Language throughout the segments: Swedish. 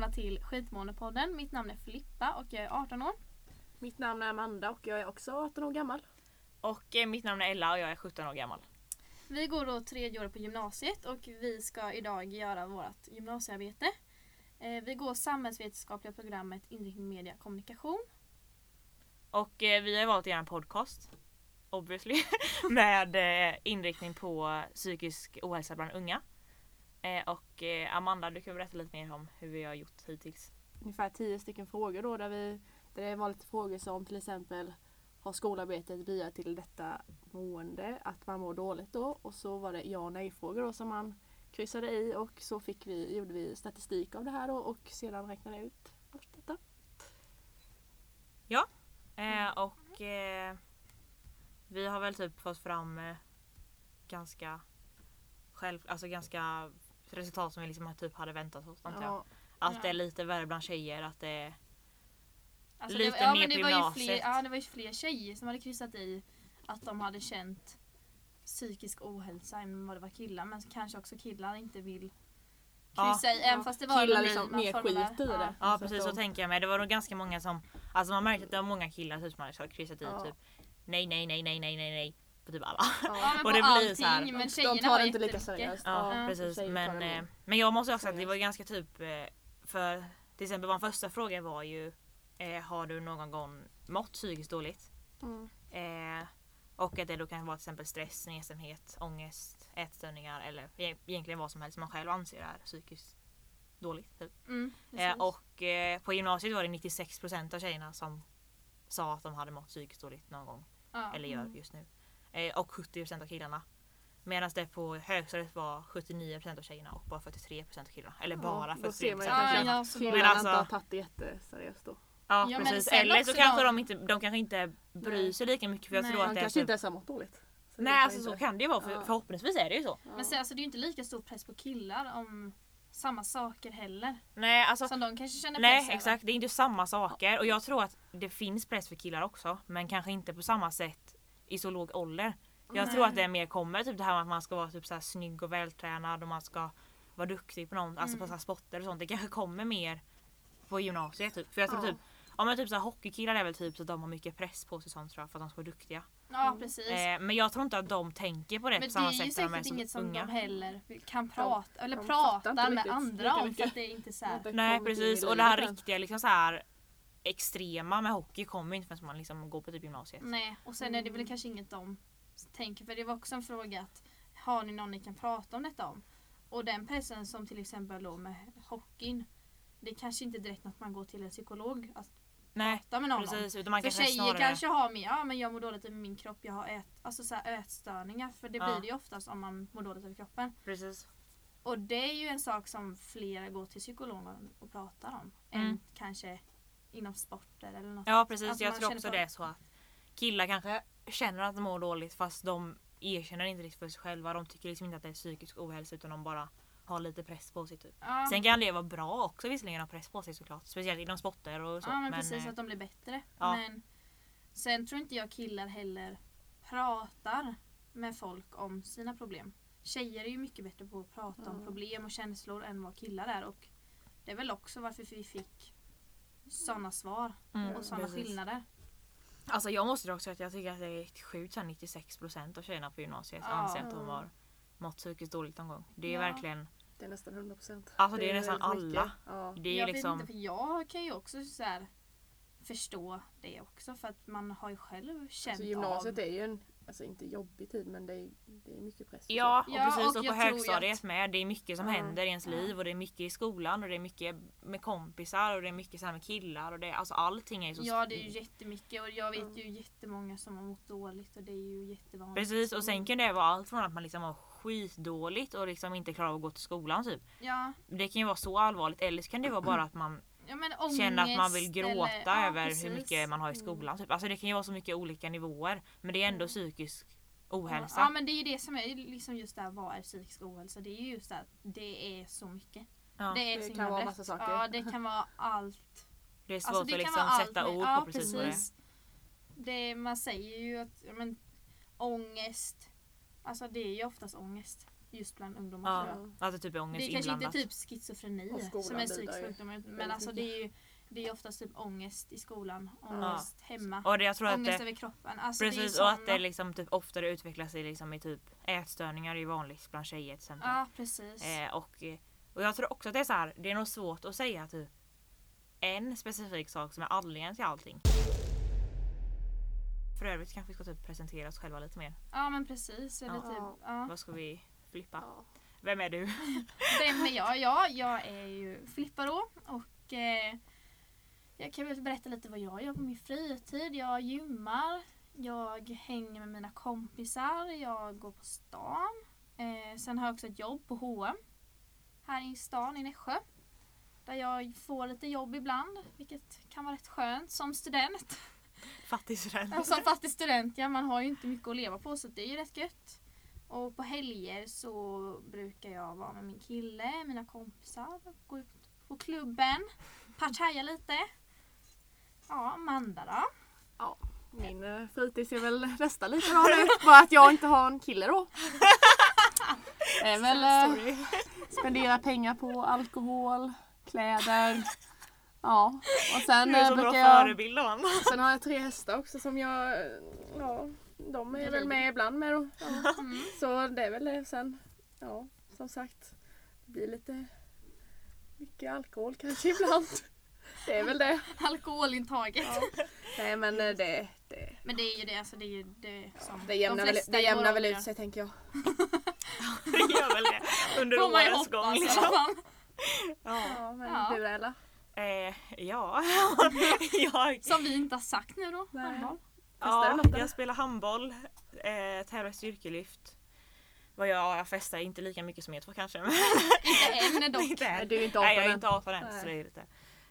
välkomna till Skitmånepodden. Mitt namn är Filippa och jag är 18 år. Mitt namn är Amanda och jag är också 18 år gammal. Och eh, mitt namn är Ella och jag är 17 år gammal. Vi går då tredje året på gymnasiet och vi ska idag göra vårt gymnasiearbete. Eh, vi går samhällsvetenskapliga programmet inriktning media kommunikation. Och eh, vi har valt att göra en podcast. Obviously. med eh, inriktning på psykisk ohälsa bland unga. Eh, och eh, Amanda du kan berätta lite mer om hur vi har gjort hittills. Ungefär 10 stycken frågor då där, vi, där det var lite frågor som till exempel har skolarbetet bidragit till detta mående, att man mår dåligt då? Och så var det ja och nej frågor då som man kryssade i och så fick vi, gjorde vi statistik av det här då och sedan räknade ut allt detta. Eh, och eh, vi har väl typ fått fram eh, ganska själv, alltså ganska resultat som vi liksom typ hade väntat oss antar jag. Ja, Att Ja. det är lite värre bland tjejer, att det är Alltså Lite det, var- ja, ner på det var ju gymnasiet. fler, Ja det var ju fler tjejer som hade kryssat i att de hade känt psykisk ohälsa än vad det var killar. Men kanske också killar inte vill Ja. kryssa i. Även Ja, fast det var killar liksom mer skit i det. Ja. Ja precis att så tänker jag mig. Det var nog ganska många som, alltså man märkte att det var många killar typ, som hade kryssat i Ja. typ nej nej nej nej nej nej nej på typ alla. Ja, Och det blir allting, så här- men De tar det inte lika seriöst. Ja, Ja, precis. Men, eh, men jag måste också säga att det var ganska typ eh, för till exempel vår första fråga var ju eh, har du någon gång mått psykiskt dåligt? Mm. Eh, och att det då kan vara till exempel stress, nedstämdhet, ångest, ätstörningar eller e- egentligen vad som helst som man själv anser är psykiskt dåligt. Typ. Mm, Eh, och eh, på gymnasiet var det 96% av tjejerna som sa att de hade mått psykiskt dåligt någon gång. ja. Eller gör Mm. just nu. Eh, och 70% av killarna. Medan det på högstadiet var 79% av tjejerna och bara 43% av killarna. Eller bara Då ser 43% man av Ja, killarna. ja, så killarna Men alltså- inte har tagit det jätteseriöst då. Ja, Ja, precis. Eller så kanske de- de inte, de kanske inte bryr Nej. sig lika mycket för jag Nej. tror att Man det är kanske typ, inte ens har mått dåligt. Så Nej kan alltså så inte- kan det ju vara för, Ja. förhoppningsvis är det ju så. Ja. Men sen, alltså, det är ju inte lika stor press på killar om samma saker heller. Nej alltså Som de kanske känner Nej över. exakt, det är inte samma saker och jag tror att det finns press för killar också men kanske inte på samma sätt i så låg ålder. Jag Nej. tror att det mer kommer typ det här med att man ska vara typ så här snygg och vältränad och man ska vara duktig på någon, alltså på Mm. så här sporter och sånt. Det kanske kommer mer på gymnasiet typ. För jag tror Ja. typ, ja men typ så här hockeykillar är väl typ så att de har mycket press på sig sånt tror jag för att de ska vara duktiga. Ja precis. Eh, men jag tror inte att de tänker på det men på det är samma ju sätt när de är säkert som inget som unga. de heller kan prata eller de prata med andra om för att det är inte så här. Det Nej precis och det här riktiga liksom så här extrema med hockey kommer inte förrän man liksom går på typ gymnasiet. Nej och sen är det väl Mm. kanske inget de tänker för det var också en fråga att har ni någon ni kan prata om detta om? Och den pressen som till exempel då med hockeyn det är kanske inte direkt något man går till en psykolog att Nej prata med någon om. precis utan man För kanske tjejer snarare kanske har mer, ja men jag mår dåligt över min kropp, jag har ät, alltså så här ätstörningar för det Ja. blir det ju oftast om man mår dåligt över kroppen. precis. Och det är ju en sak som flera går till psykologen och pratar om. Mm. Än kanske inom sporter eller något. Ja precis, Alltså, jag tror också på- det är så att killar kanske känner att de mår dåligt fast de erkänner inte riktigt för sig själva. De tycker liksom inte att det är psykisk ohälsa utan de bara har lite press på sig typ. Ja, Sen kan det vara bra också visserligen att ha press på sig såklart. Speciellt inom sporter och så. ja men, precis eh, att de blir bättre. ja. Men sen tror inte jag killar heller pratar med folk om sina problem. Tjejer är ju mycket bättre på att prata om Mm. problem och känslor än vad killar är och det är väl också varför vi fick sådana svar mm, och sådana precis. skillnader. Alltså jag måste också säga att jag tycker att det är sjukt så här 96% av tjejerna på gymnasiet Ja. anser att de har mått psykiskt dåligt någon gång. Det är Ja. verkligen, Det är nästan 100 procent. Alltså, det är nästan alla. Ja. det är jag liksom vet inte för jag kan ju också så här förstå det också för att man har ju själv känt Alltså, gymnasiet av är ju en, alltså inte jobbig tid men det är, det är mycket press. och Ja, och precis och och, på högstadiet att- med. Det är mycket som Ja. händer i ens Ja. liv och det är mycket i skolan och det är mycket med kompisar och det är mycket så här med killar och det, alltså allting är ju så Ja det är ju jättemycket och jag vet ju jättemånga som har mått dåligt och det är ju jättevanligt. Precis och sen kan det vara allt från att man liksom har skitdåligt och liksom inte klarar av att gå till skolan typ. Ja, Det kan ju vara så allvarligt eller så kan det vara bara att man ja men ångest känner att man vill gråta eller, ja, över precis. hur mycket man har i skolan. Typ. Alltså det kan ju vara så mycket olika nivåer men det är ändå psykisk ohälsa. Ja men det är ju det som är liksom just där vad är psykisk ohälsa? Det är ju just det att det är så mycket. Ja. Det är Det kan vara massa saker. Ja det kan vara allt. Det är svårt Alltså, det att kan liksom vara allt sätta ord ja, på precis vad det är. Det, man säger ju att men, ångest, alltså det är ju oftast ångest. Just bland ungdomar. tror Ja, jag. att det typ är ångest Det är kanske inte inblandat. typ schizofreni som är psykisk ju sjukdom men väldigt alltså det är ju det är oftast typ ångest i skolan, ångest hemma, Och det, jag tror att ångest det, över kroppen. Alltså precis det är och att det såna- liksom typ oftare utvecklar sig liksom i typ ätstörningar är ju vanligt bland tjejer till exempel. Ja precis. Eh, och, och jag tror också att det är så här, det är nog svårt att säga typ en specifik sak som är anledningen till allting. För övrigt kanske vi ska typ presentera oss själva lite mer. Ja men precis. Eller Ja. typ, ja. Vad ska vi flippa? Ja. Vem är du? Vem är jag? Ja, jag är ju Filippa då och eh, jag kan väl berätta lite vad jag gör på min fritid. Jag gymmar, jag hänger med mina kompisar, jag går på stan. Eh, sen har jag också ett jobb på H&M här i stan i Nässjö. Där jag får lite jobb ibland, vilket kan vara rätt skönt som student. Fattig student. Ja, Som fattig student, ja man har ju inte mycket att leva på så det är ju rätt gött. Och på helger så brukar jag vara med min kille, mina kompisar, gå ut på klubben, partaja lite. Ja, Amanda då? Ja, min eh, fritid ser väl nästan likadan ut. Bara att jag inte har en kille då. Det är väl eh, Sorry. spendera pengar på alkohol, kläder. Ja, och sen Du är eh, så bra brukar jag... förebild. Sen har jag tre hästar också som jag... eh, Ja, de är väl med ibland med då. Ja. Mm. Så det är väl det. Sen, ja, som sagt. Det blir lite mycket alkohol kanske ibland. Det är väl det. Alkoholintaget. Ja. Nej men eh, det, det, Men det är ju det, alltså det är ju det som det jämnar, de väl, det jämnar väl ut sig tänker jag. Det gör väl det. Under Får årens gång hoppas i liksom. Ja. Ja, men Ja. du Ella? Eh, ja. jag, Som vi inte har sagt nu då. Nej. Ja, jag spelar handboll, eh, tävlar i styrkelyft. Vad jag, jag festar inte lika mycket som er två kanske. Men Inte än dock. inte än. Du är inte Nej jag är 18 inte 18 än så det är lite.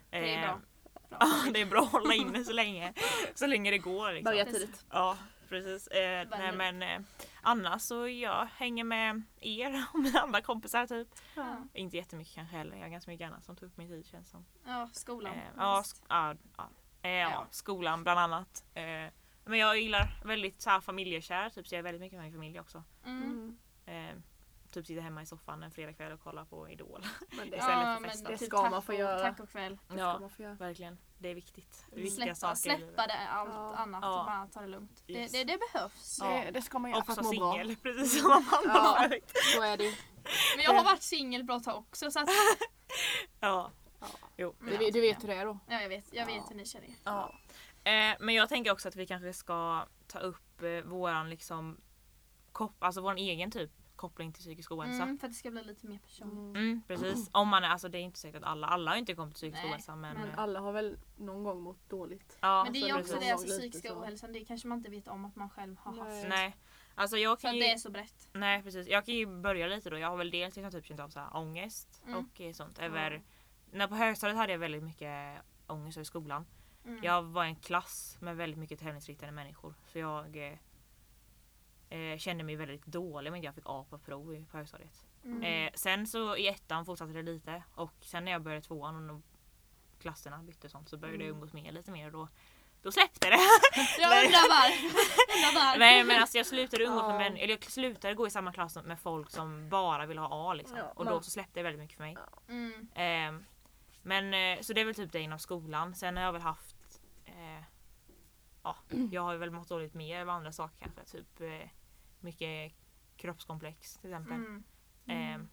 Det är eh, bra. Ja, det är bra att hålla inne så länge. Så länge det går. Liksom. Börja tidigt. Ja precis. Eh, nej, men eh, annars så jag hänger med er och mina andra kompisar typ. Ja. Inte jättemycket kanske heller. Jag har ganska mycket annat som tog upp min tid känns som. Ja, skolan. Eh, ja, sk- ja, ja. Eh, ja, Ja. skolan bland annat. Eh, men jag gillar väldigt så här, familjekär, typ, så jag är väldigt mycket med min familj också. Mm. Mm. Eh, typ sitta hemma i soffan en fredagkväll och kolla på Idol. Men det, Istället för Ja, men festa. Det typ ska man få göra. Tack och kväll. det Ja, verkligen. Det är viktigt. Det är viktiga Släppa, saker släppa det, allt Ja. annat Ja. och bara ta det lugnt. Yes. Det, det, det behövs. Ja. Det, det ska man göra för Också att må bra. singel, precis som Amanda Ja. Så är det. Men jag har varit singel bra tag också så att, Ja. Ja. Jo. Du, ja. du vet hur det är då. ja, jag vet, jag vet Ja. hur ni känner er. Ja. Eh, men jag tänker också att vi kanske ska ta upp eh, våran liksom kop- alltså våran egen typ koppling till psykisk ohälsa. Mm, för att det ska bli lite mer personligt. Mm. Precis. Om man är, alltså det är inte säkert att alla, alla har inte kommit till psykisk Nej, ohälsa men, Men eh, alla har väl någon gång mått dåligt. ja, Men det är ju så också det, alltså psykiska ohälsan, det kanske man inte vet om att man själv har haft. Nej. Nej. Alltså jag kan ju, det är så brett. nej precis. Jag kan ju börja lite då. Jag har väl dels liksom typ känt av så här ångest Mm. och eh, sånt över när på högstadiet hade jag väldigt mycket ångest över skolan. Mm. Jag var i en klass med väldigt mycket tävlingsriktade människor. Så jag eh, eh, kände mig väldigt dålig men jag fick A på prov i- på högstadiet. Mm. Eh, sen så i ettan fortsatte det lite och sen när jag började tvåan och klasserna bytte och sånt så började jag Mm. umgås med lite mer och då, då släppte det. Jag undrar var. Nej men alltså jag slutade umgås med män, eller jag slutade gå i samma klass med folk som bara ville ha A liksom. Ja, och då så släppte det väldigt mycket för mig. Mm. Ehm, men eh, så det är väl typ det inom skolan. Sen har jag väl haft eh, Ja, jag har ju väl mått dåligt mer av andra saker kanske. Typ eh, mycket kroppskomplex till exempel. Mm. Ehm,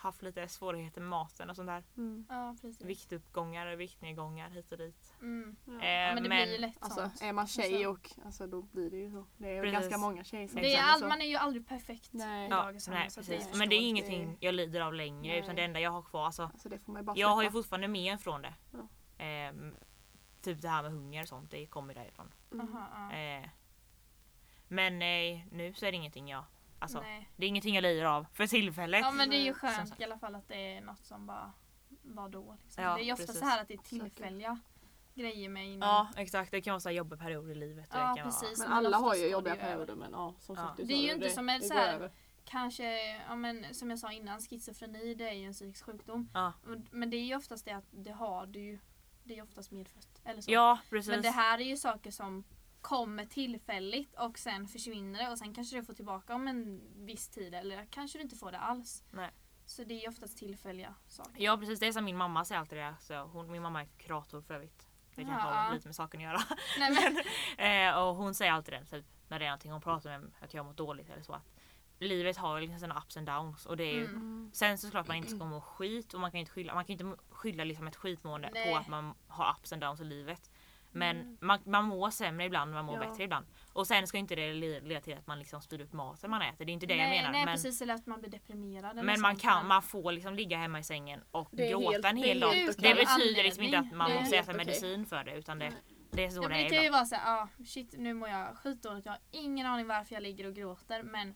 haft lite svårigheter med maten och sånt där. Mm. Ja precis. Viktuppgångar och viktnedgångar hit och dit. Mm. Ja. Eh, Ja, men det men blir ju lätt Alltså sånt. är man tjej Alltså. och alltså, då blir det ju så. Det är ganska många tjejer som Det är all, så. man är ju aldrig perfekt Nej. i Ja, dagens samhälle. nej, precis. det- Men det är ingenting jag lider av längre Nej. utan det enda jag har kvar. Alltså, Alltså det får man ju bara jag har ju fortfarande men från det. Ja. Ehm, typ det här med hunger och sånt, det kommer därifrån. Mm. Ja. Eh, men eh, nu så är det ingenting jag Alltså, Nej. det är ingenting jag lider av för tillfället. Ja men det är ju Som skönt sagt. i alla fall att det är något som bara var då. Liksom. Ja, det är ju ofta precis. så här att det är tillfälliga grejer med inom... Ja exakt, det kan vara så här jobbiga perioder i livet. Ja, det kan precis. Men Men alla har ju jobbiga perioder men ja som Ja. sagt du Det är ju inte det, som en så här-. Kanske, ja, men, som jag sa innan, schizofreni det är ju en psykisk sjukdom. Ja. Men det är ju oftast det att det har du ju. Det är oftast medfött. Eller så. Ja precis. men det här är ju saker som kommer tillfälligt och sen försvinner det och sen kanske du får tillbaka om en viss tid eller kanske du inte får det alls. Nej. Så det är oftast tillfälliga saker. Ja precis, det är som min mamma säger alltid det. Så hon, min mamma är kurator för övrigt. Det kanske Ja. har lite med saken att göra. Nej, men, Eh, och hon säger alltid det, typ, när det är någonting hon pratar med att jag mått dåligt eller så. Att livet har liksom sina ups and downs. Och det är ju, Mm. Sen så klart man inte ska må skit och man kan inte skylla, man kan inte skylla liksom ett skitmående Nej. på att man har ups and downs i livet. Men Mm. man, man mår sämre ibland, man mår Ja. bättre ibland. Och sen ska inte det le- leda till att man liksom spyr upp maten man äter. Det är inte det nej, jag menar. nej men precis, eller att man blir deprimerad. men man kan, man får liksom ligga hemma i sängen och är gråta helt- en är hel dag. Det betyder liksom inte att man är måste äta okej. medicin för det utan det, det är så Ja, det men det är kan ju vara såhär, ah, shit nu mår jag skitdåligt, jag har ingen aning varför jag ligger och gråter men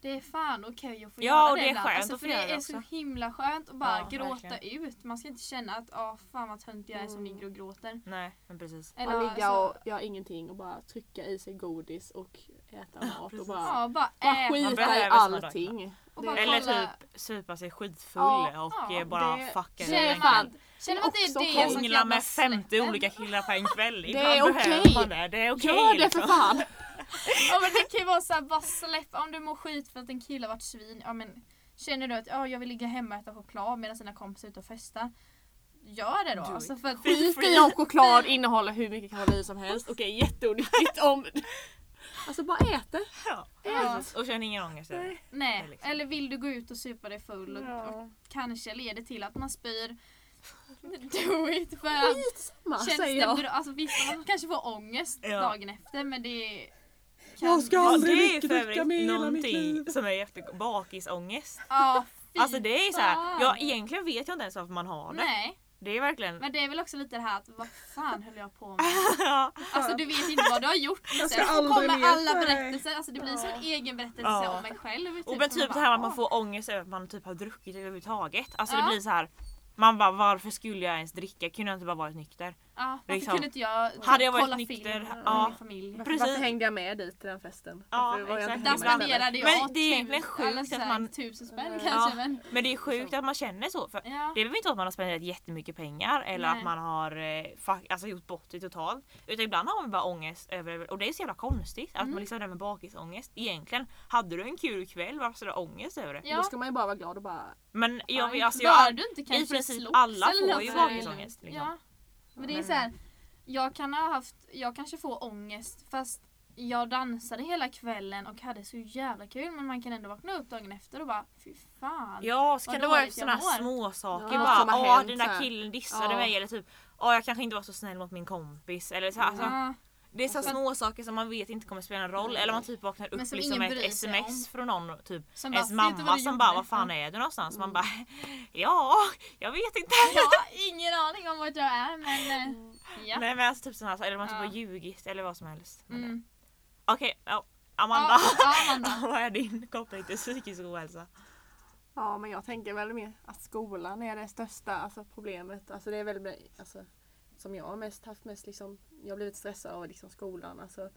det är fan okej att få Ja, göra och det, det är ibland. skönt alltså, att för få göra det det är så också. himla skönt att bara Ja, gråta verkligen. ut. Man ska inte känna att ah, fan vad tönt jag är som Mm. ligger och gråter. Nej men precis. Eller, Man ligga alltså, och göra ingenting och bara trycka i sig godis och äta mat och bara, ja, bara bara äta skita i allting. Eller typ supa sig skitfull Ja, och ja, bara det- fucka det Känner man, känner man att det är det som kan med bara 50 släppa. olika killar på en kväll. Det är okej. man det. Det är okej. Gör det liksom. för fan! Ja men det kan ju vara såhär, bara släppa. Om du mår skit för att en kille har varit svin. Ja men känner du att ja, jag vill ligga hemma och äta choklad medan sina kompisar är ute och festa. Gör det då. Do Alltså för att, Skit i om choklad innehåller hur mycket kalorier som helst. Okej, jätteonyttigt om... Alltså bara ät det. Ja, Ja. Och känn ingen ångest det. nej. liksom. Eller vill du gå ut och supa dig full och, och Ja. kanske leder till att man spyr. Do it! För Skitsamma säger jag. Alltså visst man kanske får ångest Ja. dagen efter men det Jag ska Ja, aldrig det är mycket för dricka övrigt hela mitt någonting liv. som är efter bakisångest. Ja, fy Alltså det är så här, fan. ja egentligen vet jag inte ens varför man har det. Nej, Det är verkligen... men det är väl också lite det här att vad fan höll jag på med? ja. Alltså du vet inte vad du har gjort. Jag ska Sen så aldrig kommer mer alla berättelser, alltså det blir som en egen berättelse Ja. om mig själv. Typ, Och men typ det här att man får ångest över att man typ har druckit överhuvudtaget. Alltså Ja. det blir så här. Man bara varför skulle jag ens dricka? Kunde jag inte bara varit nykter? Ja, varför liksom. kunde inte jag Hade jag varit kolla nykter, film med ja. min familj? Varför, Precis. varför hängde jag med dit till den festen? Ja, var exakt. Där spenderade jag Men det är egentligen tus- sjukt att man- tusen spänn Ja. kanske. Men, Men det är sjukt att man känner så. För ja. det behöver inte vara att man har spenderat jättemycket pengar eller Nej. att man har eh, alltså, gjort bort det totalt. Utan ibland har man bara ångest över, och det är så jävla konstigt att Mm. man liksom det där med bakisångest. Egentligen, hade du en kul kväll varför ska du ha ångest över det? Ja. Då ska man ju bara vara glad och bara... Men jag, alltså, Bör jag, du inte kanske princip slogs alla får ju bakisångest, liksom. Ja. Men det är så här, jag kan ha haft, jag kanske får ångest fast jag dansade hela kvällen och hade så jävla kul men man kan ändå vakna upp dagen efter och bara fy fan. Ja, så kan det vara sådana jag mår. små saker Ja, bara. Åh den där killen dissade Ja. mig eller typ Åh jag kanske inte var så snäll mot min kompis. Eller så, alltså, Ja. Det är så Alltså- små saker som man vet inte kommer spela en roll. Eller man typ vaknar upp som liksom med bryr ett sms om. från någon. Typ Som ens "Vet du vad mamma som bara gjorde?" vad fan är du någonstans? Man Mm. bara ja, jag vet inte. Jag har ingen aning om vart jag är men eh, ja. Nej men alltså typ sådana eller man typ Ja. har ljugit eller vad som helst. Mm. Okej, ja, Amanda. Ja, ja, Amanda. vad är din koppling till psykisk ohälsa? Ja men jag tänker väl mer att skolan är det största alltså, problemet. Alltså det är väl alltså, som jag har mest haft mest liksom, jag har blivit stressad av liksom skolan. Alltså,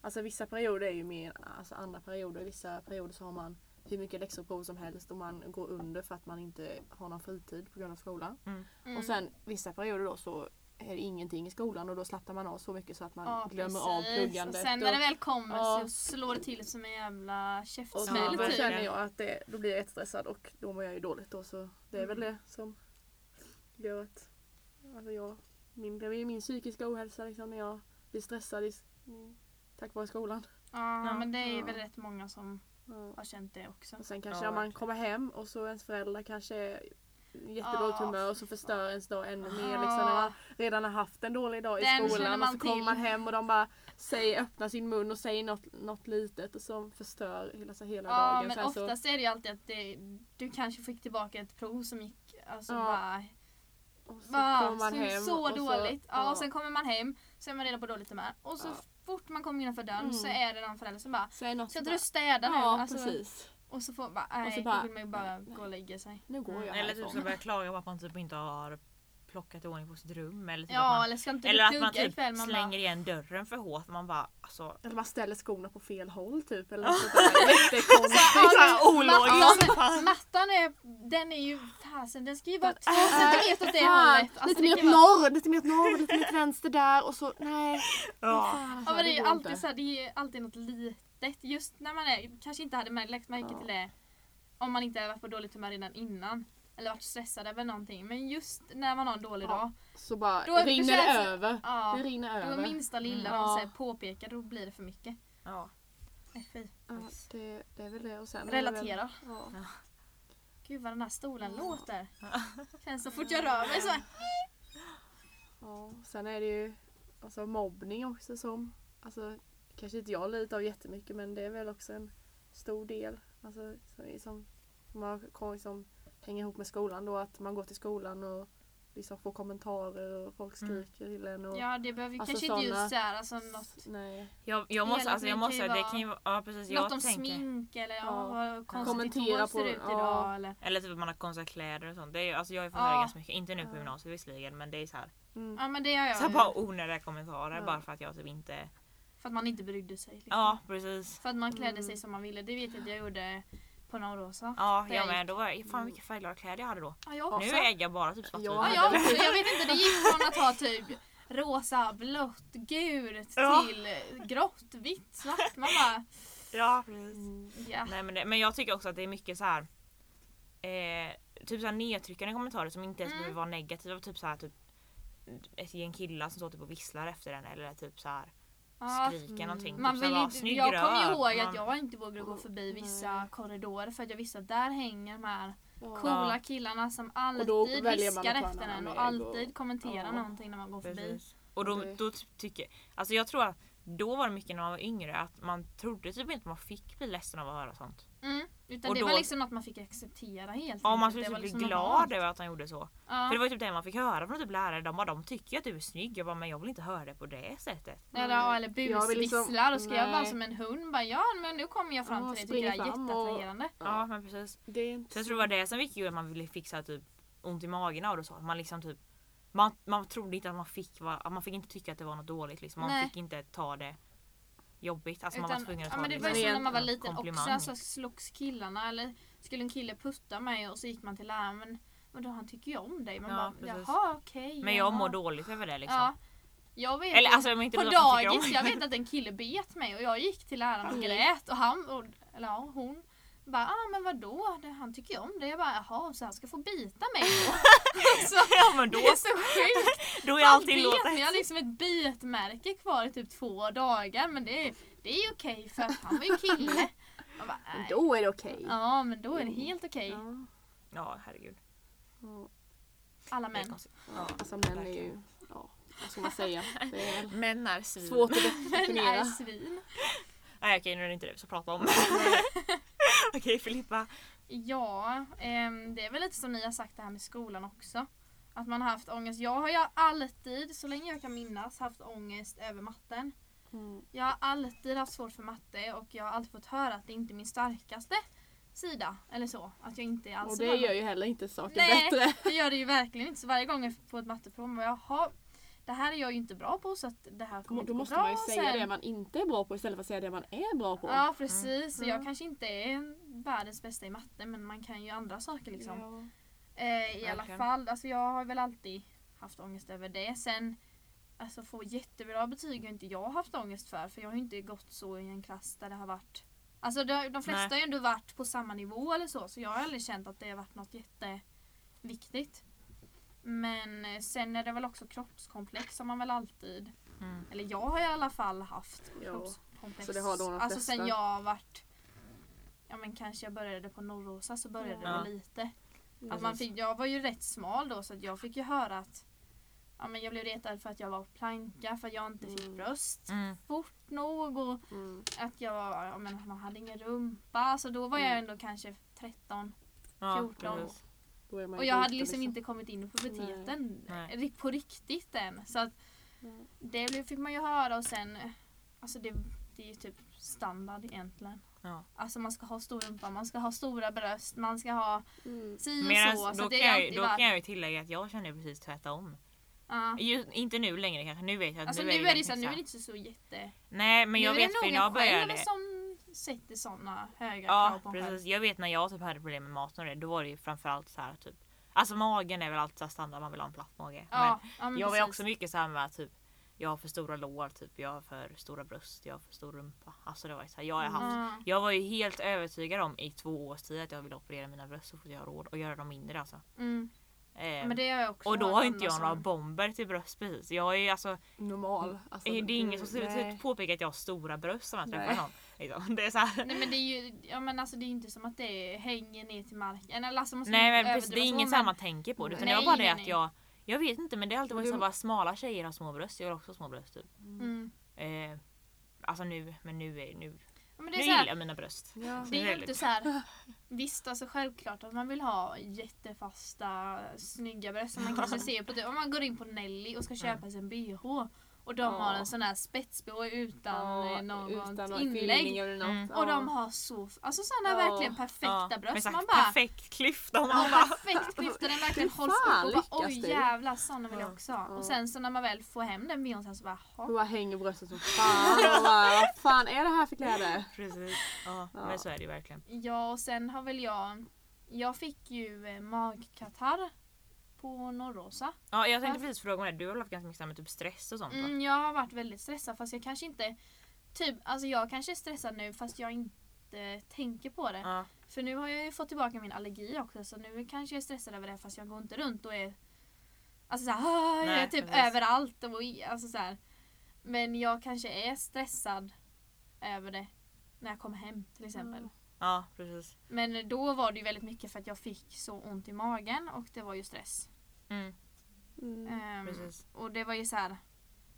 alltså vissa perioder är ju mer, alltså andra perioder, vissa perioder så har man hur mycket läxor och prov som helst och man går under för att man inte har någon fritid på grund av skolan. Mm. Och sen vissa perioder då så är det ingenting i skolan och då slappnar man av så mycket så att man Ja, glömmer precis. av pluggandet. Och sen när det väl kommer Ja. så slår det till som en jävla käftsmäll då Ja, typ. känner jag att det, då blir jag jättestressad och då mår jag ju dåligt då så det är väl Mm. det som gör att alltså jag, min, det är min psykiska ohälsa liksom när jag blir stressad i, tack vare skolan. Ja, Ja. men det är Ja. väl rätt många som Ja. har känt det också. Och sen kanske Ja, om man kommer hem och så ens föräldrar kanske är jättedåligt Ja. humör och så förstör ens dag ännu mer. Ja. Liksom, när man redan har haft en dålig dag i Den skolan och så kommer man hem och de bara säger, öppnar sin mun och säger något, något litet och som förstör hela, så hela Ja dagen. men Sen så, oftast är det ju alltid att det, du kanske fick tillbaka ett prov som gick alltså Ja. bara, och så bara kommer man så, hem så och dåligt. Så, ja. och sen kommer man hem så är man redan på dåligt humör och så Ja. fort man kommer innanför dörren Mm. så är det någon förälder som bara Ska så inte bara- du städa nu? Ja Alltså, precis. och så får bara, nej, så bara, då vill man ju bara nej. gå och lägga sig. Nu går jag Eller typ ska börja klaga på att man typ inte har plockat i ordning på sitt rum. Eller, typ Ja att man, eller ska inte eller att man typ ikväll? Man slänger bara, igen dörren för hårt. Man bara alltså. Eller man ställer skorna på fel håll typ. Eller något sånt där. Jättekonstigt. Ja, så här men ologiskt. mattan, är, den är ju, fasen den ska ju vara två centimeter åt det hållet. Alltså, lite det mer åt norr, lite mer åt norr, lite mer åt vänster där och så nej. Ja. Alltså, men det är alltid så det är alltid något litet. Just när man är, kanske inte hade lagt märke till det om man inte har varit på dåligt humör redan innan. Eller varit stressad över någonting. Men just när man har en dålig Ja. dag. Så bara Då det rinner det över. Ja, Det rinner då över. minsta lilla Mm. någon Ja. påpekar då blir det för mycket. Ja. Fy. Ja, det, det är väl det. Och sen Relatera. Ja. Gud vad den här stolen Ja. låter. Känns så fort jag rör mig så här. Ja, sen är det ju alltså, mobbning också som, alltså, kanske inte jag lider av jättemycket men det är väl också en stor del. Alltså, som, som man kan liksom hänga ihop med skolan då, att man går till skolan och liksom får kommentarer och folk Mm. skriker till en. Och, Ja det behöver Alltså kanske inte såna- just så här, alltså något, Nej. Jag, jag måste, alltså, jag måste det kan ju vara, ja precis. något Jag om tänker, smink eller ja, Ja. Kommentera hår ser på- ut ja. idag. Eller. eller typ att man har konstiga kläder och sånt. Det är, alltså, jag har fått Ja. höra ganska mycket, inte nu på Ja. gymnasiet visserligen men det är så här, Mm. Ja men det har jag så bara onödiga kommentarer Ja. bara för att jag typ inte För att man inte brydde sig. Liksom. Ja precis. För att man klädde Mm. sig som man ville. Det vet jag att jag gjorde på Norrosa. Ja Det jag med. Då var jag, fan vilka färgglada kläder jag hade då. Ja, jag också. Nu äger jag bara typ svartvita. Ja, Ja, jag, också. jag vet inte, det gick från att ha typ rosa, blått, gult Ja. till grått, vitt, svart. Man bara, Ja precis. Mm. ja. Nej, men, det, men jag tycker också att det är mycket så här. Eh, typ så här nedtryckande kommentarer som inte ens Mm. behöver vara negativa. Typ så här, typ ett gäng killar som står typ och visslar efter den eller typ så här Ja, skriker Mm. någonting. Man typ vill här, inte, "Snygg jag kommer ju röv." ihåg Man- att jag inte vågade gå förbi vissa Nej. korridorer för att jag visste att där hänger de här Ja. coola killarna som alltid viskar efter en och alltid och- kommenterar Ja. någonting när man går förbi. Precis. Och då, då ty- tycker Alltså jag tror att då var det mycket när man var yngre att man trodde typ inte att man fick bli ledsen av att höra sånt. Mm. Utan Och det då- var liksom något man fick acceptera helt Ja man skulle typ bli liksom glad över att han gjorde så. Ja. För det var ju typ det man fick höra från typ lärare. De bara de tycker att du är snygg. Jag bara men jag vill inte höra det på det sättet. Eller, ja, eller liksom- busvisslar och ska jag vara som en hund bara ja men nu kommer jag fram Ja, till det tycker jag är fram och- jätteattraherande. Ja, men precis. Det är inte Så jag tror det var det som fick ju att man ville fixa typ ont i magen av det så. Att Man liksom typ man, man trodde inte att man fick man fick inte tycka att det var något dåligt liksom. Man Nej. fick inte ta det jobbigt. Alltså man var Utan- tvungen att ja, ta men det var ju så när man var som liten komplimang. också så slogs killarna eller skulle en kille putta mig och så gick man till läraren men vadå han tycker ju om dig. Man Ja, bara precis. jaha okej. Men jag jaha. mår dåligt över det liksom. Ja. Jag vet Eller alltså jag på dagis, jag vet att en kille bet mig och jag gick till läraren och Mm. grät och han, och, eller ja, hon bara ah men vadå, det, han tycker ju om det. Jag bara jaha så han ska få bita mig då? så, Ja men då, det är så sjukt. då är allting mig, jag har liksom ett bitmärke kvar i typ två dagar men det är, det är ju okej för han var ju kille. Bara, då är det okej. Ja men då är det helt okej. Ja. Ja herregud. Ja. Alla män. Ja, alltså män är ju, ja, vad ska man säga? Är Män är svin. svårt att Män är definiera. svin. Nej okej nu är det inte det vi ska prata om. okej Filippa. Ja, ehm, det är väl lite som ni har sagt det här med skolan också. Att man har haft ångest. Jag har ju alltid, så länge jag kan minnas, haft ångest över matten. Mm. Jag har alltid haft svårt för matte och jag har alltid fått höra att det inte är min starkaste sida. Eller så. Att jag inte alls Och det gör ju heller inte saken Nej. bättre. Det gör det ju verkligen inte. Så varje gång jag får ett matteprov, jaha, det här är jag ju inte bra på så att det här kommer inte Då måste man ju säga sen. det man inte är bra på istället för att säga det man är bra på. Ja precis, så Mm. jag kanske inte är världens bästa i matte men man kan ju andra saker liksom. Ja. Eh, I alla Verkligen. fall, alltså jag har väl alltid haft ångest över det. Sen Alltså få jättebra betyg har inte jag haft ångest för för jag har ju inte gått så i en klass där det har varit Alltså det, de flesta Nej. har ju ändå varit på samma nivå eller så så jag har aldrig känt att det har varit något jätteviktigt. Men eh, sen är det väl också kroppskomplex som man väl alltid Mm. Eller jag har i alla fall haft Ja, kroppskomplex. så det har de alltså sen jag har varit Ja men kanske jag började på Norrosa så började Ja. det väl lite. Att man fick, jag var ju rätt smal då så att jag fick ju höra att ja, men jag blev retad för att jag var planka för att jag inte fick Mm. bröst Mm. fort nog och Mm. att jag ja, men man hade ingen rumpa. Så då var jag Mm. ändå kanske 13 Ja, 14. precis. Då är man och ju jag hade ute, liksom inte kommit in i puberteten Nej. på riktigt än. Så att Nej. det blev- fick man ju höra och sen alltså det, det är ju typ standard egentligen. Ja. Alltså man ska ha stor rumpa, man ska ha stora bröst, man ska ha Mm. si och Medan så. så då, det kan är jag, ju- alltid då varit- kan jag ju tillägga att jag känner precis tvärtom. ja. Ju, inte nu längre kanske, nu vet jag att Alltså nu är det väldigt så nu är det inte så jätte... Nej men jag vet för när jag själv började som sätter såna höga krav Ja på en själv. precis, jag vet när jag typ hade problem med maten och det, då var det ju framförallt så här typ Alltså magen är väl alltid så standard, man vill ha en platt mage. Ja, ja, men men jag var precis. också mycket så här med att typ jag har för stora lår, typ jag har för stora bröst, jag har för stor rumpa. Alltså det var ju så här, jag har haft Ja. Jag var ju helt övertygad om i två års tid att jag ville operera mina bröst så fort jag har råd och göra dem mindre alltså. Mm. Eh, Men det har jag också och då har inte jag någon några som- bomber till bröst precis. Jag är alltså, Normal. Alltså, det är ingen som skulle påpeka att jag har stora bröst om jag träffar någon. Liksom. Det är så här. Nej men det är ju, ja men alltså det är inte som att det hänger ner till marken. Eller alltså, måste Nej men precis, det är inget så, man tänker på det. Utan Nej, det var bara nej, det att nej. jag Jag vet inte men det har alltid varit Du- så bara smala tjejer har små bröst. Jag vill också små bröst typ. Mm. Eh, alltså nu, men nu är nu, Ja, Men nu det är, så gillar jag mina bröst. Ja. det är ju inte så här. Visst alltså självklart att man vill ha jättefasta snygga bröst som man kanske ser på det. Om man går in på Nelly och ska köpa sig en bh och de Ja. har en sån här spets-bh utan eh, något utan någon inlägg. eller något. Mm. Ja. Och de har så, alltså såna Ja. verkligen perfekta Ja, bröst. Man bara, perfekt klyfta. Man Ja, bara, perfekt klyfta, den verkligen hålls upp och bara oj du? jävlar såna vill jag Ja. också ha. Ja. Och sen så när man väl får hem den bhn så bara jaha. bara hänger bröstet som fan och bara, vad fan är det här för kläder? precis. Ja, Ja. men så är det ju verkligen. Ja och sen har väl jag, jag fick ju eh, magkatarr på Norrosa. Ja, jag tänkte precis fråga om det. Du har väl haft ganska mycket med typ stress och sånt va? Mm, jag har varit väldigt stressad fast jag kanske inte, typ, alltså jag kanske är stressad nu fast jag inte tänker på det. Ja. För nu har jag ju fått tillbaka min allergi också så nu kanske jag är stressad över det fast jag går inte runt och är Alltså såhär, "Ah", jag är Nej, typ precis. överallt och alltså så här. Men jag kanske är stressad över det när jag kommer hem till exempel. Mm. Ja, precis. Men då var det ju väldigt mycket för att jag fick så ont i magen och det var ju stress. Mm, Mm. Ehm, precis. och det var ju så här.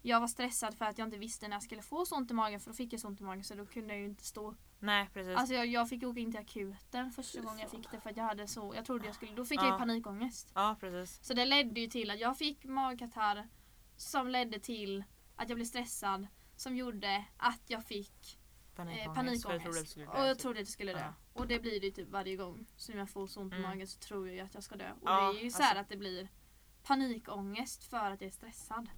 Jag var stressad för att jag inte visste när jag skulle få så ont i magen för då fick jag så ont i magen så då kunde jag ju inte stå Nej, precis. Alltså jag, jag fick åka in till akuten första gången jag fick det för att jag hade så, jag trodde jag skulle, då fick jag Ja. ju panikångest. ja, precis. Så det ledde ju till att jag fick magkatarr som ledde till att jag blev stressad som gjorde att jag fick Panikångest. eh, jag trodde panikångest. Och jag trodde att jag skulle dö. Ja. Och det blir det ju typ varje gång som jag får så ont i Mm. magen så tror jag ju att jag ska dö. Och Ja, det är ju så här alltså- att det blir panikångest för att jag är stressad.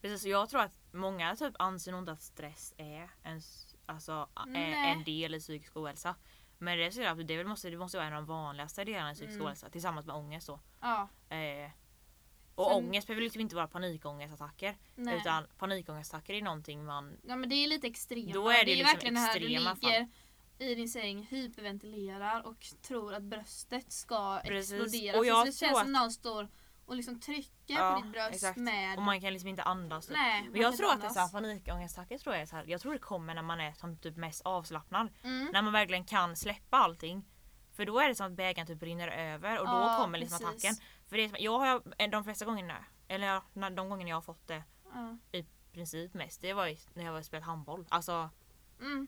Precis, jag tror att många typ anser nog inte att stress är en, alltså, Nej. en del i psykisk ohälsa. Men det, är så att det, måste, det måste vara en av de vanligaste delarna i psykisk Mm. ohälsa tillsammans med ångest då. Ja, Eh, och Sen- ångest behöver liksom inte vara panikångestattacker. nej. Utan panikångestattacker är någonting man... Ja men det är lite extremt. Då är det är liksom verkligen det här du extrema ligger i din säng, hyperventilerar och tror att bröstet ska Precis. explodera. Och Så jag det tror känns att- som någon står och liksom trycker Ja, på ditt bröst exakt. med... Och man kan liksom inte andas. Typ. Nej, Men jag tror att inte det är så här, andas. panikångestattacker tror jag är så här, jag tror det kommer när man är som typ mest avslappnad. Mm. När man verkligen kan släppa allting. För då är det som att bägaren typ brinner över och då Ja, kommer liksom precis. attacken. För det är, som- jag har de flesta gångerna, eller när- de gångerna jag har fått det Ja. i princip mest, det var ju när jag har spelat handboll. Alltså Mm,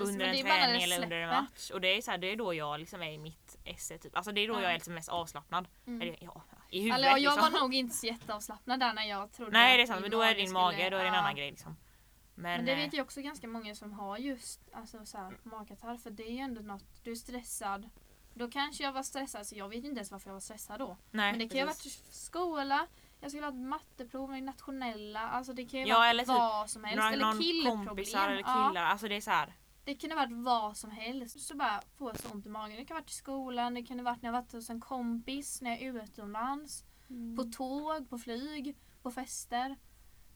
under en träning eller under en match. Och det är, så här, det är då jag liksom är i mitt esse typ. Alltså det är då Ja. jag är liksom mest avslappnad. Mm. Eller, ja, I huvudet ja, jag liksom. var nog inte så jätteavslappnad där när jag trodde Nej det är sant men då är det din skulle- mage, då är det en annan grej liksom. Men, Men det eh, vet jag också ganska många som har just alltså, så här, magkatarr för det är ju ändå något, du är stressad. Då kanske jag var stressad så jag vet inte ens varför jag var stressad då. nej, Men det kan ju ha varit skola, jag skulle ha ett matteprov med nationella, alltså det kan ju Ja, varit typ vad som helst. några, eller någon killproblem. kompisar eller Ja, killar. Alltså det är så här. det kunde varit vad som helst. Så bara få så ont i magen. Det kan ha varit i skolan, det kunde ha varit när jag varit hos en kompis, när jag är utomlands, Mm. på tåg, på flyg, på fester.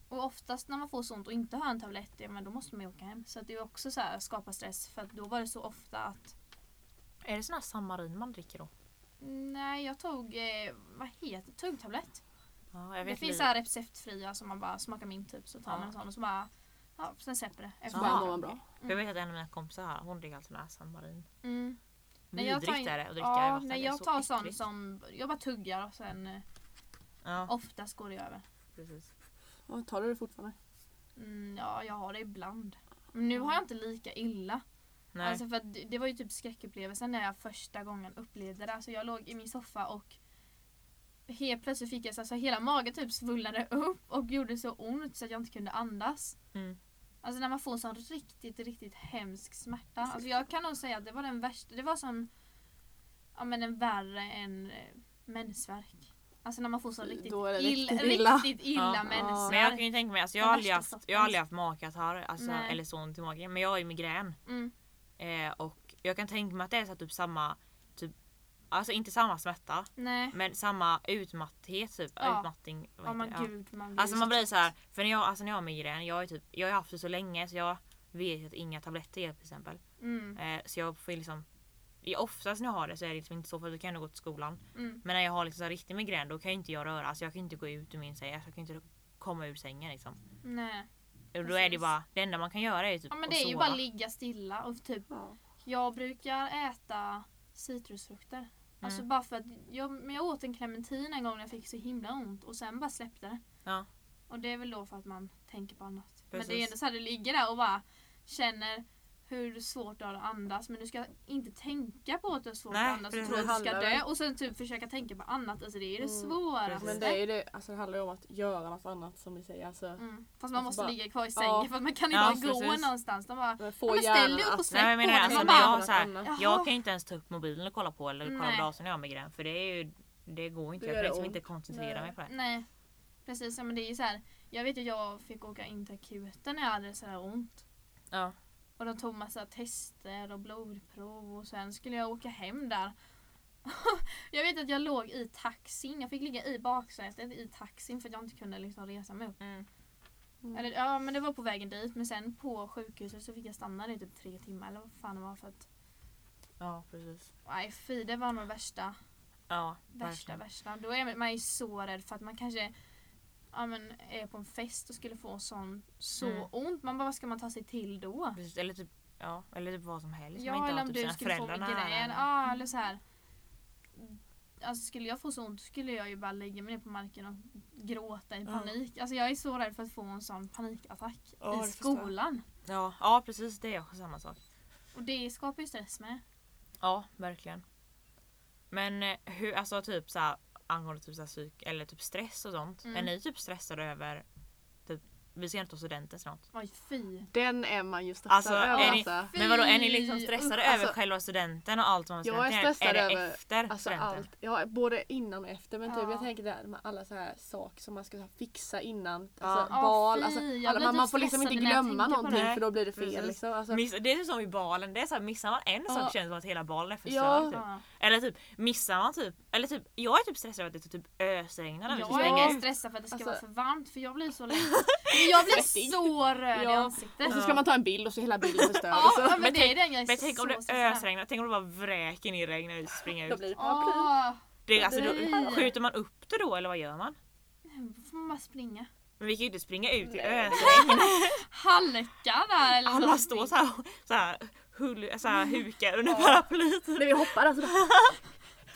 Och oftast när man får sånt och inte har en tablett, ja, men då måste man ju åka hem. Så det är också så här skapa stress för då var det så ofta att Är det sån här samarin man dricker då? Nej, jag tog, eh, vad heter det, tuggtablett. Ja, jag Det vet finns lite. så här receptfria som man bara smakar mint typ så tar Ja. man en sån och så bara Ja, sen släpper det. Så Efter bara Ja. mår man bra. För Jag vet att en av mina kompisar här, hon dricker alltid sån här samarin. Mm. Nej, jag tar är det att dricka i Ja, vatten. nej, det är jag så tar sån äckligt. som, jag bara tuggar och sen eh, Ja, oftast går det över. precis. Och tar du det fortfarande? Mm, ja, jag har det ibland. Men nu har jag inte lika illa. Nej. Alltså för att det var ju typ skräckupplevelsen när jag första gången upplevde det. Alltså jag låg i min soffa och helt plötsligt fick jag så alltså hela magen typ svullnade upp och gjorde så ont så att jag inte kunde andas. Mm. Alltså när man får en sån riktigt, riktigt hemsk smärta. Alltså jag kan nog säga att det var den värsta. Det var som ja, men en värre än eh, mensvärk. Alltså när man får så riktigt, ill- riktigt illa. riktigt illa Ja. mensvärk. Men jag kan ju tänka mig, alltså jag, Den har aldrig haft, jag har aldrig haft magkatarr, alltså, eller så ont i magen. Men jag har ju migrän. Mm. Eh, och jag kan tänka mig att det är så typ samma, typ, alltså inte samma smärta. Nej. Men samma utmatthet typ. Ja. Utmattning. men det? Ja. gud. Man Alltså man blir så här, för när jag, alltså när jag har migrän, jag, är typ, jag har haft det så länge så jag vet att inga tabletter hjälper till exempel. Mm. Eh, så jag får liksom Oftast när jag har det så är det liksom inte så för då kan jag nog gå till skolan. Mm. Men när jag har liksom så riktig migrän då kan jag inte jag röra, alltså jag kan inte gå ut ur min säng, alltså jag kan inte komma ur sängen liksom. Nej. Och då är det Precis. bara, det enda man kan göra är typ Ja men det är ju bara ligga stilla och typ Ja. Jag brukar äta citrusfrukter. Alltså Mm. bara för att jag, men jag åt en clementin en gång när jag fick så himla ont och sen bara släppte det. Ja. Och det är väl då för att man tänker på annat. Men det är Precis. ändå så här du ligger där och bara känner hur svårt du har att andas men du ska inte tänka på att du har svårt Nej, att andas och tro att du ska dö och sen typ försöka tänka på annat. Alltså det är ju det Mm, svåraste. Men det, är ju det, alltså det handlar ju om att göra något annat som ni säger. Alltså, Mm. Fast man Alltså måste bara- ligga kvar i sängen Ja. för att man kan inte Ja, bara gå precis. någonstans. De bara, men få Ja, men ställ dig upp och släpp Nej, men på den. alltså, Man bara, jag, så här, jag kan ju inte ens ta upp mobilen och kolla på eller kolla Nej. på datorn när jag har migrän för det är ju Det går inte, jag kan liksom inte koncentrera Nej. mig på det. Nej. Precis, men det är ju så här. Jag vet att jag fick åka in till akuten när jag hade så här ont. Ja. Och de tog massa tester och blodprov och sen skulle jag åka hem där. jag vet att jag låg i taxin. Jag fick ligga i baksätet i taxin för att jag inte kunde liksom resa mig upp. Mm. Mm. Eller, ja men det var på vägen dit men sen på sjukhuset så fick jag stanna där i typ tre timmar eller vad fan det var för att ja precis. Nej fy det var nog värsta Ja, Värsta verkligen. värsta. Då är man, är så rädd för att man kanske ja, men, är på en fest och skulle få sån, så Mm. ont. Man bara, vad ska man ta sig till då? Precis, Eller typ, ja, eller typ vad som helst. Ja man inte eller har om typ du sina skulle få migrän. Ja eller så här. Alltså skulle jag få så ont skulle jag ju bara lägga mig ner på marken och gråta i panik. Alltså jag är så rädd för att få en sån panikattack Ja, i skolan. Ja, ja precis det är också samma sak. Och det skapar ju stress med. Ja, verkligen. Men eh, hur, alltså typ såhär angående typ såhär psyk eller typ stress och sånt. Mm. Är ni typ stressade över typ, vi ska inte ta studenten snart. Oj fy. Den är man ju stressad Alltså, över. ni- alltså. Men vadå är ni liksom stressade usch, över alltså- själva studenten och allt som har Jag är studenten? stressad är det över, efter Alltså studenten? allt. Ja, både innan och efter. Men typ Ja. jag tänker där med alla så här saker som man ska fixa innan. Ja. Alltså Ja, bal. fy, Alltså, jag alla, blir man, typ man får liksom inte glömma någonting för då blir det fel. Liksom. Alltså, Miss, det är som i balen, det är så här, missar man en Ja. sak känns det som att hela balen är förstörd. Ja. Typ. Eller typ missar man typ, eller typ jag är typ stressad över att det typ ösregnar när vi ska Jag springa är ut. stressad för att det ska Alltså- vara för varmt för jag blir så lätt. Jag blir Svettig. så röd i Ja. ansiktet. och så ska man ta en bild och så är hela bilden förstörd. Ja, ja, men Men det är den jag är Men tänk om det ösregnar, tänk om det bara vräker ner regn när vi springer då ut. blir det paraply. Det, alltså, då, skjuter man upp det då eller vad gör man? då får man bara springa. Men vi kan ju inte springa ut i ösregn. Halka där eller Alla står så här, så här, hull, så här hukar under paraplyet. När vi hoppar alltså.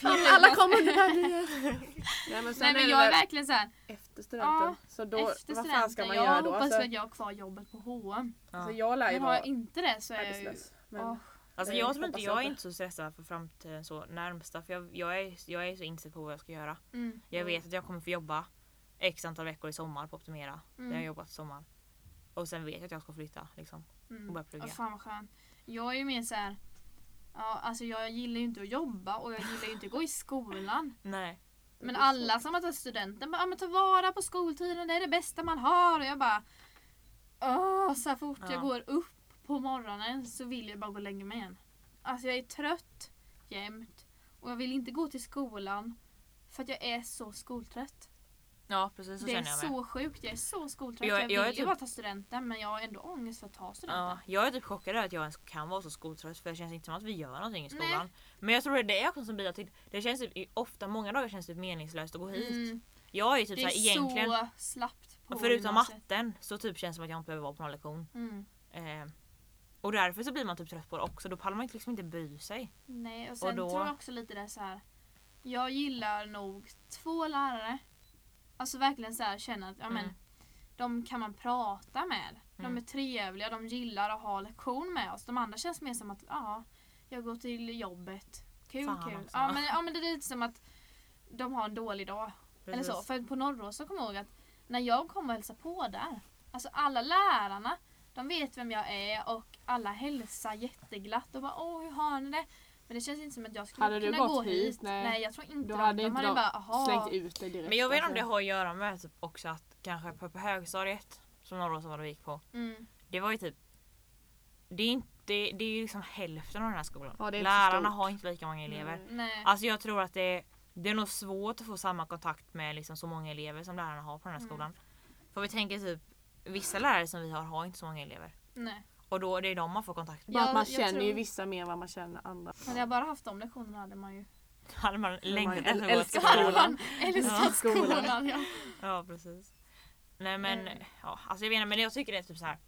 Alla kommer under paraplyet. Nej men sen Nej men jag är verkligen såhär, efter studenten. Ja, så då, efter vad fan ska man jag göra då? hoppas Alltså, att jag har kvar jobbet på H&M. alltså Ja. jag lär ju Men har jag inte det så är jag ju... Men, Alltså jag tror inte, jag är inte. så stressad för framtiden så närmsta för jag, jag, är, jag är så inställd på vad jag ska göra. mm, Jag Mm. vet att jag kommer få jobba x antal veckor i sommar på Optimera. Där jag har mm, jobbat i sommar. Och sen vet jag att jag ska flytta liksom. och mm. börja plugga. Åh, fan vad skönt. Jag är ju mer såhär, ja alltså jag gillar ju inte att jobba och jag gillar ju inte att gå i skolan. Nej. Men alla som har tagit studenten bara, ja, men ta vara på skoltiden, det är det bästa man har. Och jag bara, åh, så fort Ja. jag går upp på morgonen så vill jag bara gå och lägga mig igen. Alltså jag är trött jämt och jag vill inte gå till skolan för att jag är så skoltrött. Ja precis så det är känner jag med. så sjukt, jag är så skoltrött. Jag- Jag, jag är vill ju typ- bara ta studenten men jag har ändå ångest för att ta studenten. Ja, jag är typ chockad över att jag ens kan vara så skoltrött för det känns inte som att vi gör någonting i Nej. skolan. Men jag tror det är det också som bidrar till det känns typ, ofta, många dagar känns det typ meningslöst att gå hit. Mm, Jag är ju typ det är egentligen, så slappt på förutom matten så typ känns det som att jag inte behöver vara på någon lektion. Mm. Eh, och därför så blir man typ trött på det också, då pallar man liksom inte bry sig. Nej och sen då- tror jag också lite det så här. Jag gillar nog två lärare. Alltså verkligen så här känna att ja, men, Mm. de kan man prata med. De Mm. är trevliga, de gillar att ha lektion med oss. De andra känns mer som att ja, jag går till jobbet. Kul Fan kul. också. Ja men, ja men det är lite som att de har en dålig dag. Eller så. Precis. För på Norrås så kommer jag ihåg att när jag kom och hälsade på där. Alltså alla lärarna De vet vem jag är och alla hälsar jätteglatt och bara åh hur har ni det? Men det känns inte som att jag skulle Hade du kunna gått gå hit? hit. Nej. Nej. jag tror inte Då de. hade de inte de bara aha. Slängt ut dig direkt. Men jag vet inte om det alltså. har att göra med typ också att kanske på, på högstadiet som några var det gick på. Mm. Det var ju typ det är, inte, det, det är ju liksom hälften av den här skolan. Ja, det Lärarna har inte lika många elever. Nej. Nej. Alltså jag tror att det, det är nog svårt att få samma kontakt med liksom så många elever som lärarna har på den här Mm. skolan. För vi tänker typ vissa lärare som vi har har inte så många elever. Nej. Och då det är de man får kontakt med. Bara att Jag- man jag känner ju tror- vissa mer än vad man känner andra. Hade jag bara haft de lektionerna hade man ju Hade man längtat efter att gå älskar till skolan. skolan. älskat Ja, skolan. skolan. Ja. Ja precis. Nej men, Mm. ja, alltså jag vet inte men jag tycker det är typ så här.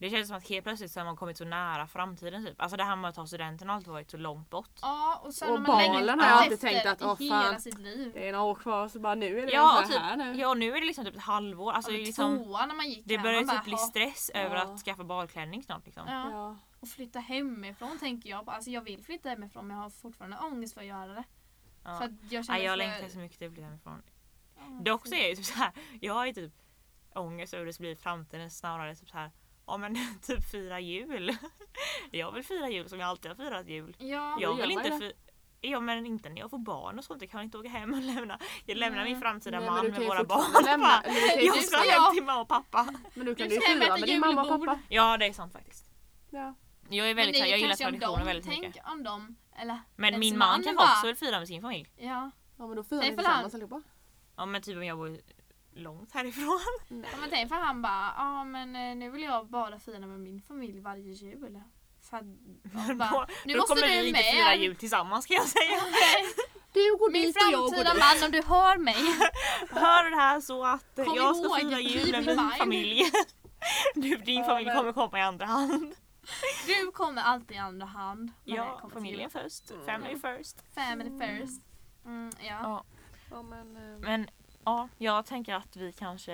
Det känns som att helt plötsligt så har man kommit så nära framtiden typ. Alltså det här med att ta studenten har alltid varit så långt bort. ja och sen Och har man balen har jag alltid tänkt att, åh, hela fan. sitt liv. Det är några år kvar så bara nu är det Ja, ja, typ, här nu. ja nu är det liksom typ ett halvår. Alltså ja, men liksom, när man gick det börjar typ bli stress över Ja. att skaffa balklänning snart liksom. Ja. Ja. Och flytta hemifrån tänker jag på. Alltså jag vill flytta hemifrån men jag har fortfarande ångest för att göra det. Ja. För att jag känner Nej, jag för... längtar så mycket till att flytta hemifrån. Ja, Dock så är det typ så här. jag har ju typ ångest över hur det ska bli i framtiden snarare typ så här. Ja men typ fira jul. Jag vill fira jul som jag alltid har firat jul. Ja, Jag vill inte det. fi- Ja men inte när jag får barn och sånt. Jag kan inte åka hem och lämna. Jag lämnar min framtida Nej, men man med våra barn. lämna- jag ska hem jag- till mamma och pappa. Men du kan Du ju fira med din mamma och pappa. Ja det är sant faktiskt. Ja. Jag är men väldigt det så här, är jag gillar kanske traditioner väldigt tänk mycket. om de, eller Men min man kan bara- också väl fira med sin familj. Ja, ja men då firar ni tillsammans allihopa. Ja men typ om jag bor långt härifrån. Nej. Ja, men tänk för han bara, ja men eh, nu vill jag bara fira med min familj varje jul. För att, bara, nu då måste kommer du vi inte med. fira jul tillsammans kan jag säga. Du går Min dit och jag går framtida dit. man om du hör mig. Hör det här så att eh, Kom jag ska fira jul med in min mind. familj. Du, din familj kommer komma i andra hand. Du kommer alltid i andra hand. Ja, familjen först. Mm. Family first. Family first. Mm, ja. Ja. Ja men eh, Men ja, jag tänker att vi kanske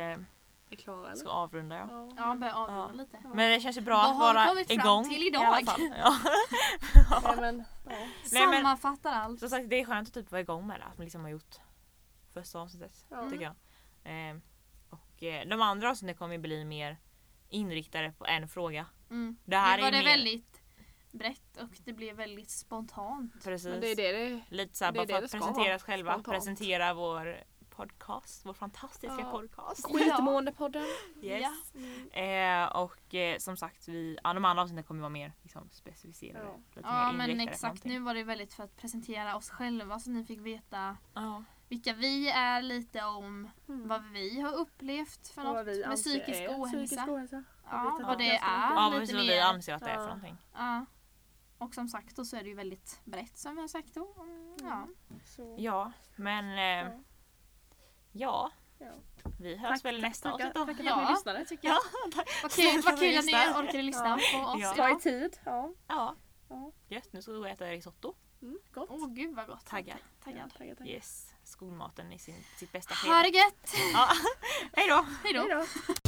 är klara eller? ska avrunda. Ja. Ja. Ja, börja avrunda Ja. lite. Men det känns ju bra Vad att vara kommit fram igång till i idag? alla fall. Ja. Nej, men, ja. Nej, men- Sammanfattar allt. Som sagt det är skönt att typ vara igång med det. Att man liksom har gjort första avsnittet. Ja. Tycker jag. Eh, och eh, de andra avsnitten kommer ju bli mer inriktade på en fråga. Mm. Det här nu var är det mer- väldigt brett och det blev väldigt spontant. Precis. Men det är det det Lite såhär det är bara för det att det ska presentera oss själva. Spontant. Presentera vår podcast. Vår fantastiska Ja. podcast. Skitmående-podden. Yes. Ja. Eh, och eh, som sagt, vi, ja, de andra avsnitten kommer vara mer liksom, specificerade. Ja. Lite Ja mer men exakt, nu var det väldigt för att presentera oss själva så ni fick veta Ja. vilka vi är, lite om Mm. vad vi har upplevt för något vi med psykisk är ohälsa. Psykisk ohälsa. Ja, vad det är. Ja, lite vad vi mer. anser att det är för Ja. någonting. Ja. Och som sagt då så är det ju väldigt brett som vi har sagt då. Mm, ja. Så, Ja, men eh, ja. ja. Ja. Vi hörs Tack- väl i nästa avsnitt då. tackar för att ni Ja, lyssnade. det tycker jag. Vad kul, vad kul att ni orkade lyssna på oss Ja. Ta idag. tid. Ja. Ja. Ja. Gött, nu ska vi gå och äta risotto. Mm, gott. Åh gud vad gott. Taggad. Taggad. Tackar, tackar. Yes, skolmaten i sin, sitt bästa Ha skede. det gött! Ja. Hej då! Hej då! Hej då.